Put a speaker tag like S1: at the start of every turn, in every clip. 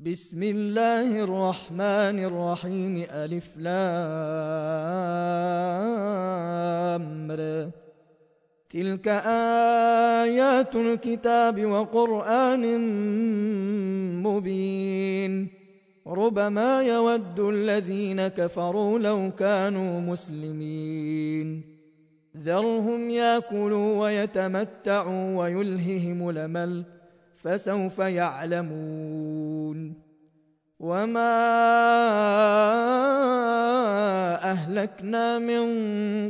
S1: بسم الله الرحمن الرحيم ألف لامر. تلك آيات الكتاب وقرآن مبين. ربما يود الذين كفروا لو كانوا مسلمين. ذرهم ياكلوا ويتمتعوا ويلههم لمل فسوف يعلمون. وما أهلكنا من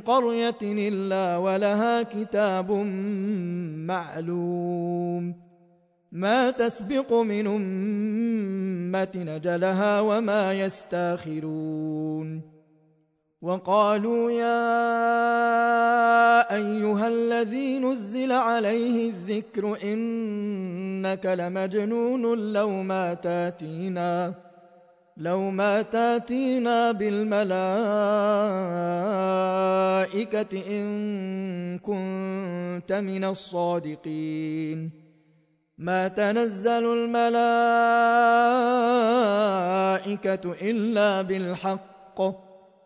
S1: قرية إلا ولها كتاب معلوم ما تسبق من أمة نجلها وما يستاخرون وقالوا يا أيها الذي نزل عليه الذكر إنك لمجنون لو ما تاتينا لو ما تاتينا بالملائكة إن كنت من الصادقين. ما تنزل الملائكة إلا بالحق.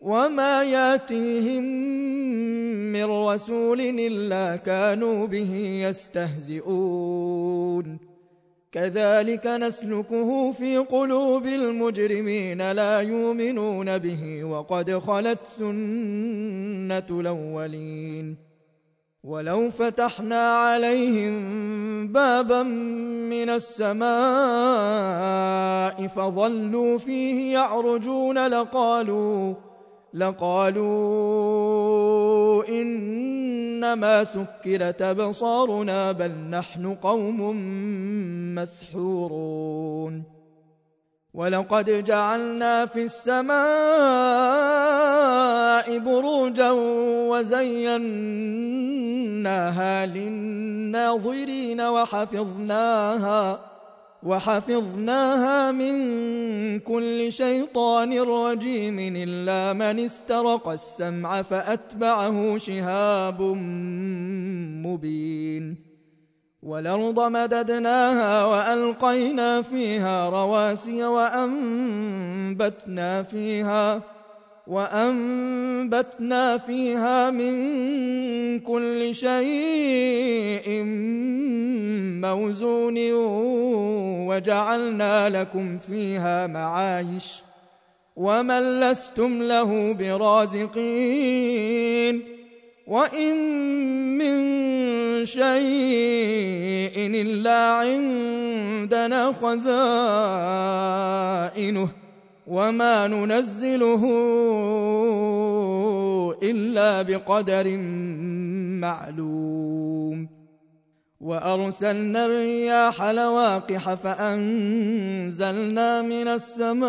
S1: وما ياتيهم من رسول إلا كانوا به يستهزئون كذلك نسلكه في قلوب المجرمين لا يؤمنون به وقد خلت سنة الأولين ولو فتحنا عليهم بابا من السماء فظلوا فيه يعرجون لقالوا لقالوا إنما سكرت أبصارنا بل نحن قوم مسحورون. ولقد جعلنا في السماء بروجا وزيناها للناظرين وحفظناها وحفظناها من كل شيطان رجيم إلا من استرق السمع فأتبعه شهاب مبين. والأرض مددناها وألقينا فيها رواسي وأنبتنا فيها وأنبتنا فيها من كل شيء موزون وجعلنا لكم فيها معايش ومن لستم له برازقين وإن من شيء إلا عندنا خزائنه وما ننزله إلا بقدر معلوم وأرسلنا الرياح لواقح فأنزلنا من السماء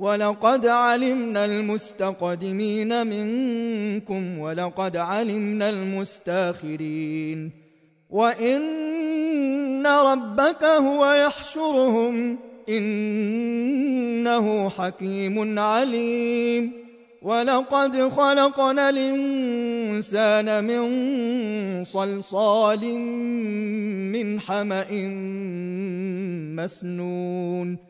S1: ولقد علمنا المستقدمين منكم ولقد علمنا المستاخرين وإن ربك هو يحشرهم إنه حكيم عليم ولقد خلقنا الإنسان من صلصال من حمأ مسنون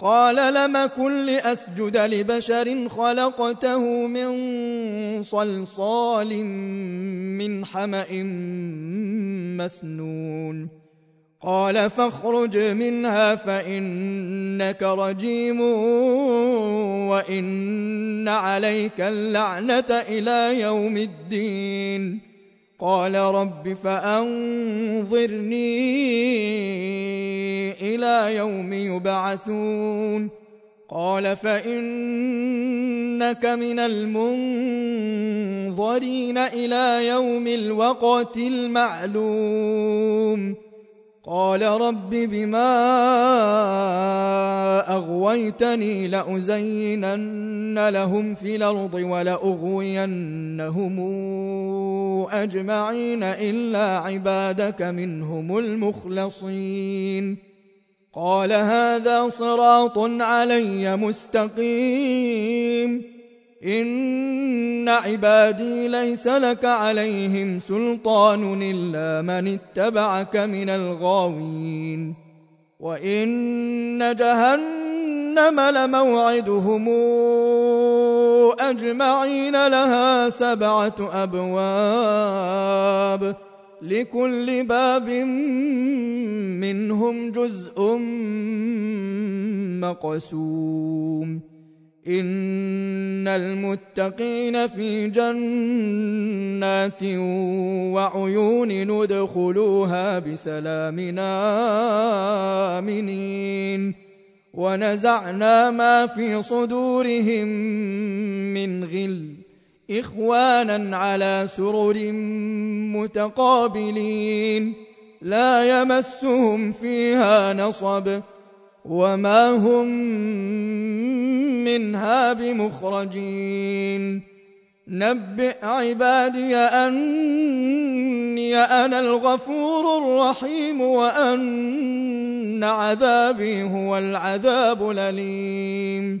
S1: قال لم كن لأسجد لبشر خلقته من صلصال من حمأ مسنون. قال فاخرج منها فإنك رجيم وإن عليك اللعنة إلى يوم الدين. قال رب فأنظرني إلى يوم يبعثون. قال فإنك من المنظرين إلى يوم الوقت المعلوم. قال رب بما أغويتني لأزينن لهم في الأرض أجمعين إلا عبادك منهم المخلصين. قال هذا صراط علي مستقيم. إن عبادي ليس لك عليهم سلطان إلا من اتبعك من الغاوين. وإن جهنم لموعدهم. أجمعين لها سبعة أبواب لكل باب منهم جزء مقسوم. إن المتقين في جنات وعيون ندخلوها بسلام آمنين. ونزعنا ما في صدورهم من غل إخوانا على سرر متقابلين لا يمسهم فيها نصب وما هم منها بمخرجين نبئ عبادي أني أنا الغفور الرحيم وأن عذابي هو العذاب الأليم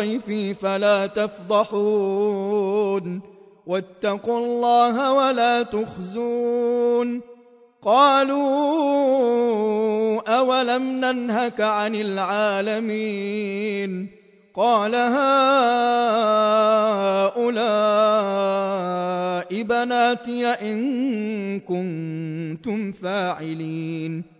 S1: ضيفي فلا تفضحون. واتقوا الله ولا تخزون. قالوا أولم ننهك عن العالمين؟ قال هؤلاء بناتي إن كنتم فاعلين.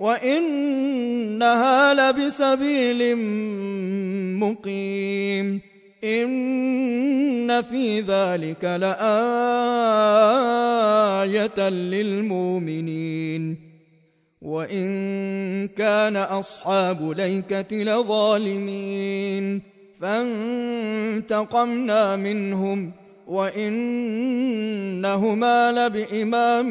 S1: وإنها لبسبيل مقيم إن في ذلك لآية للمؤمنين وإن كان أصحاب ليكة لظالمين فانتقمنا منهم وإنهما لبإمام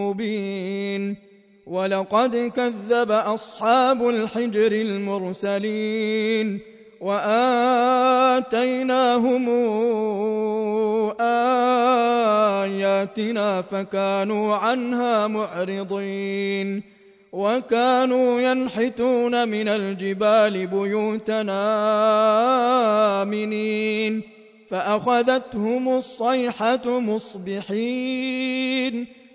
S1: مبين ولقد كذب أصحاب الحجر المرسلين وآتيناهم آياتنا فكانوا عنها معرضين وكانوا ينحتون من الجبال بيوتنا آمنين فأخذتهم الصيحة مصبحين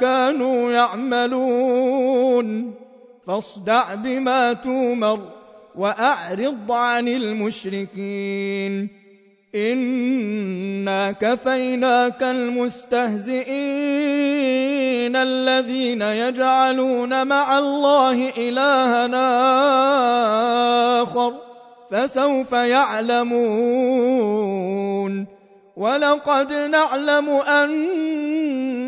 S1: كانوا يعملون. فاصدع بما تومر وأعرض عن المشركين. إنا كفيناك المستهزئين الذين يجعلون مع الله إلهنا آخر فسوف يعلمون. ولقد نعلم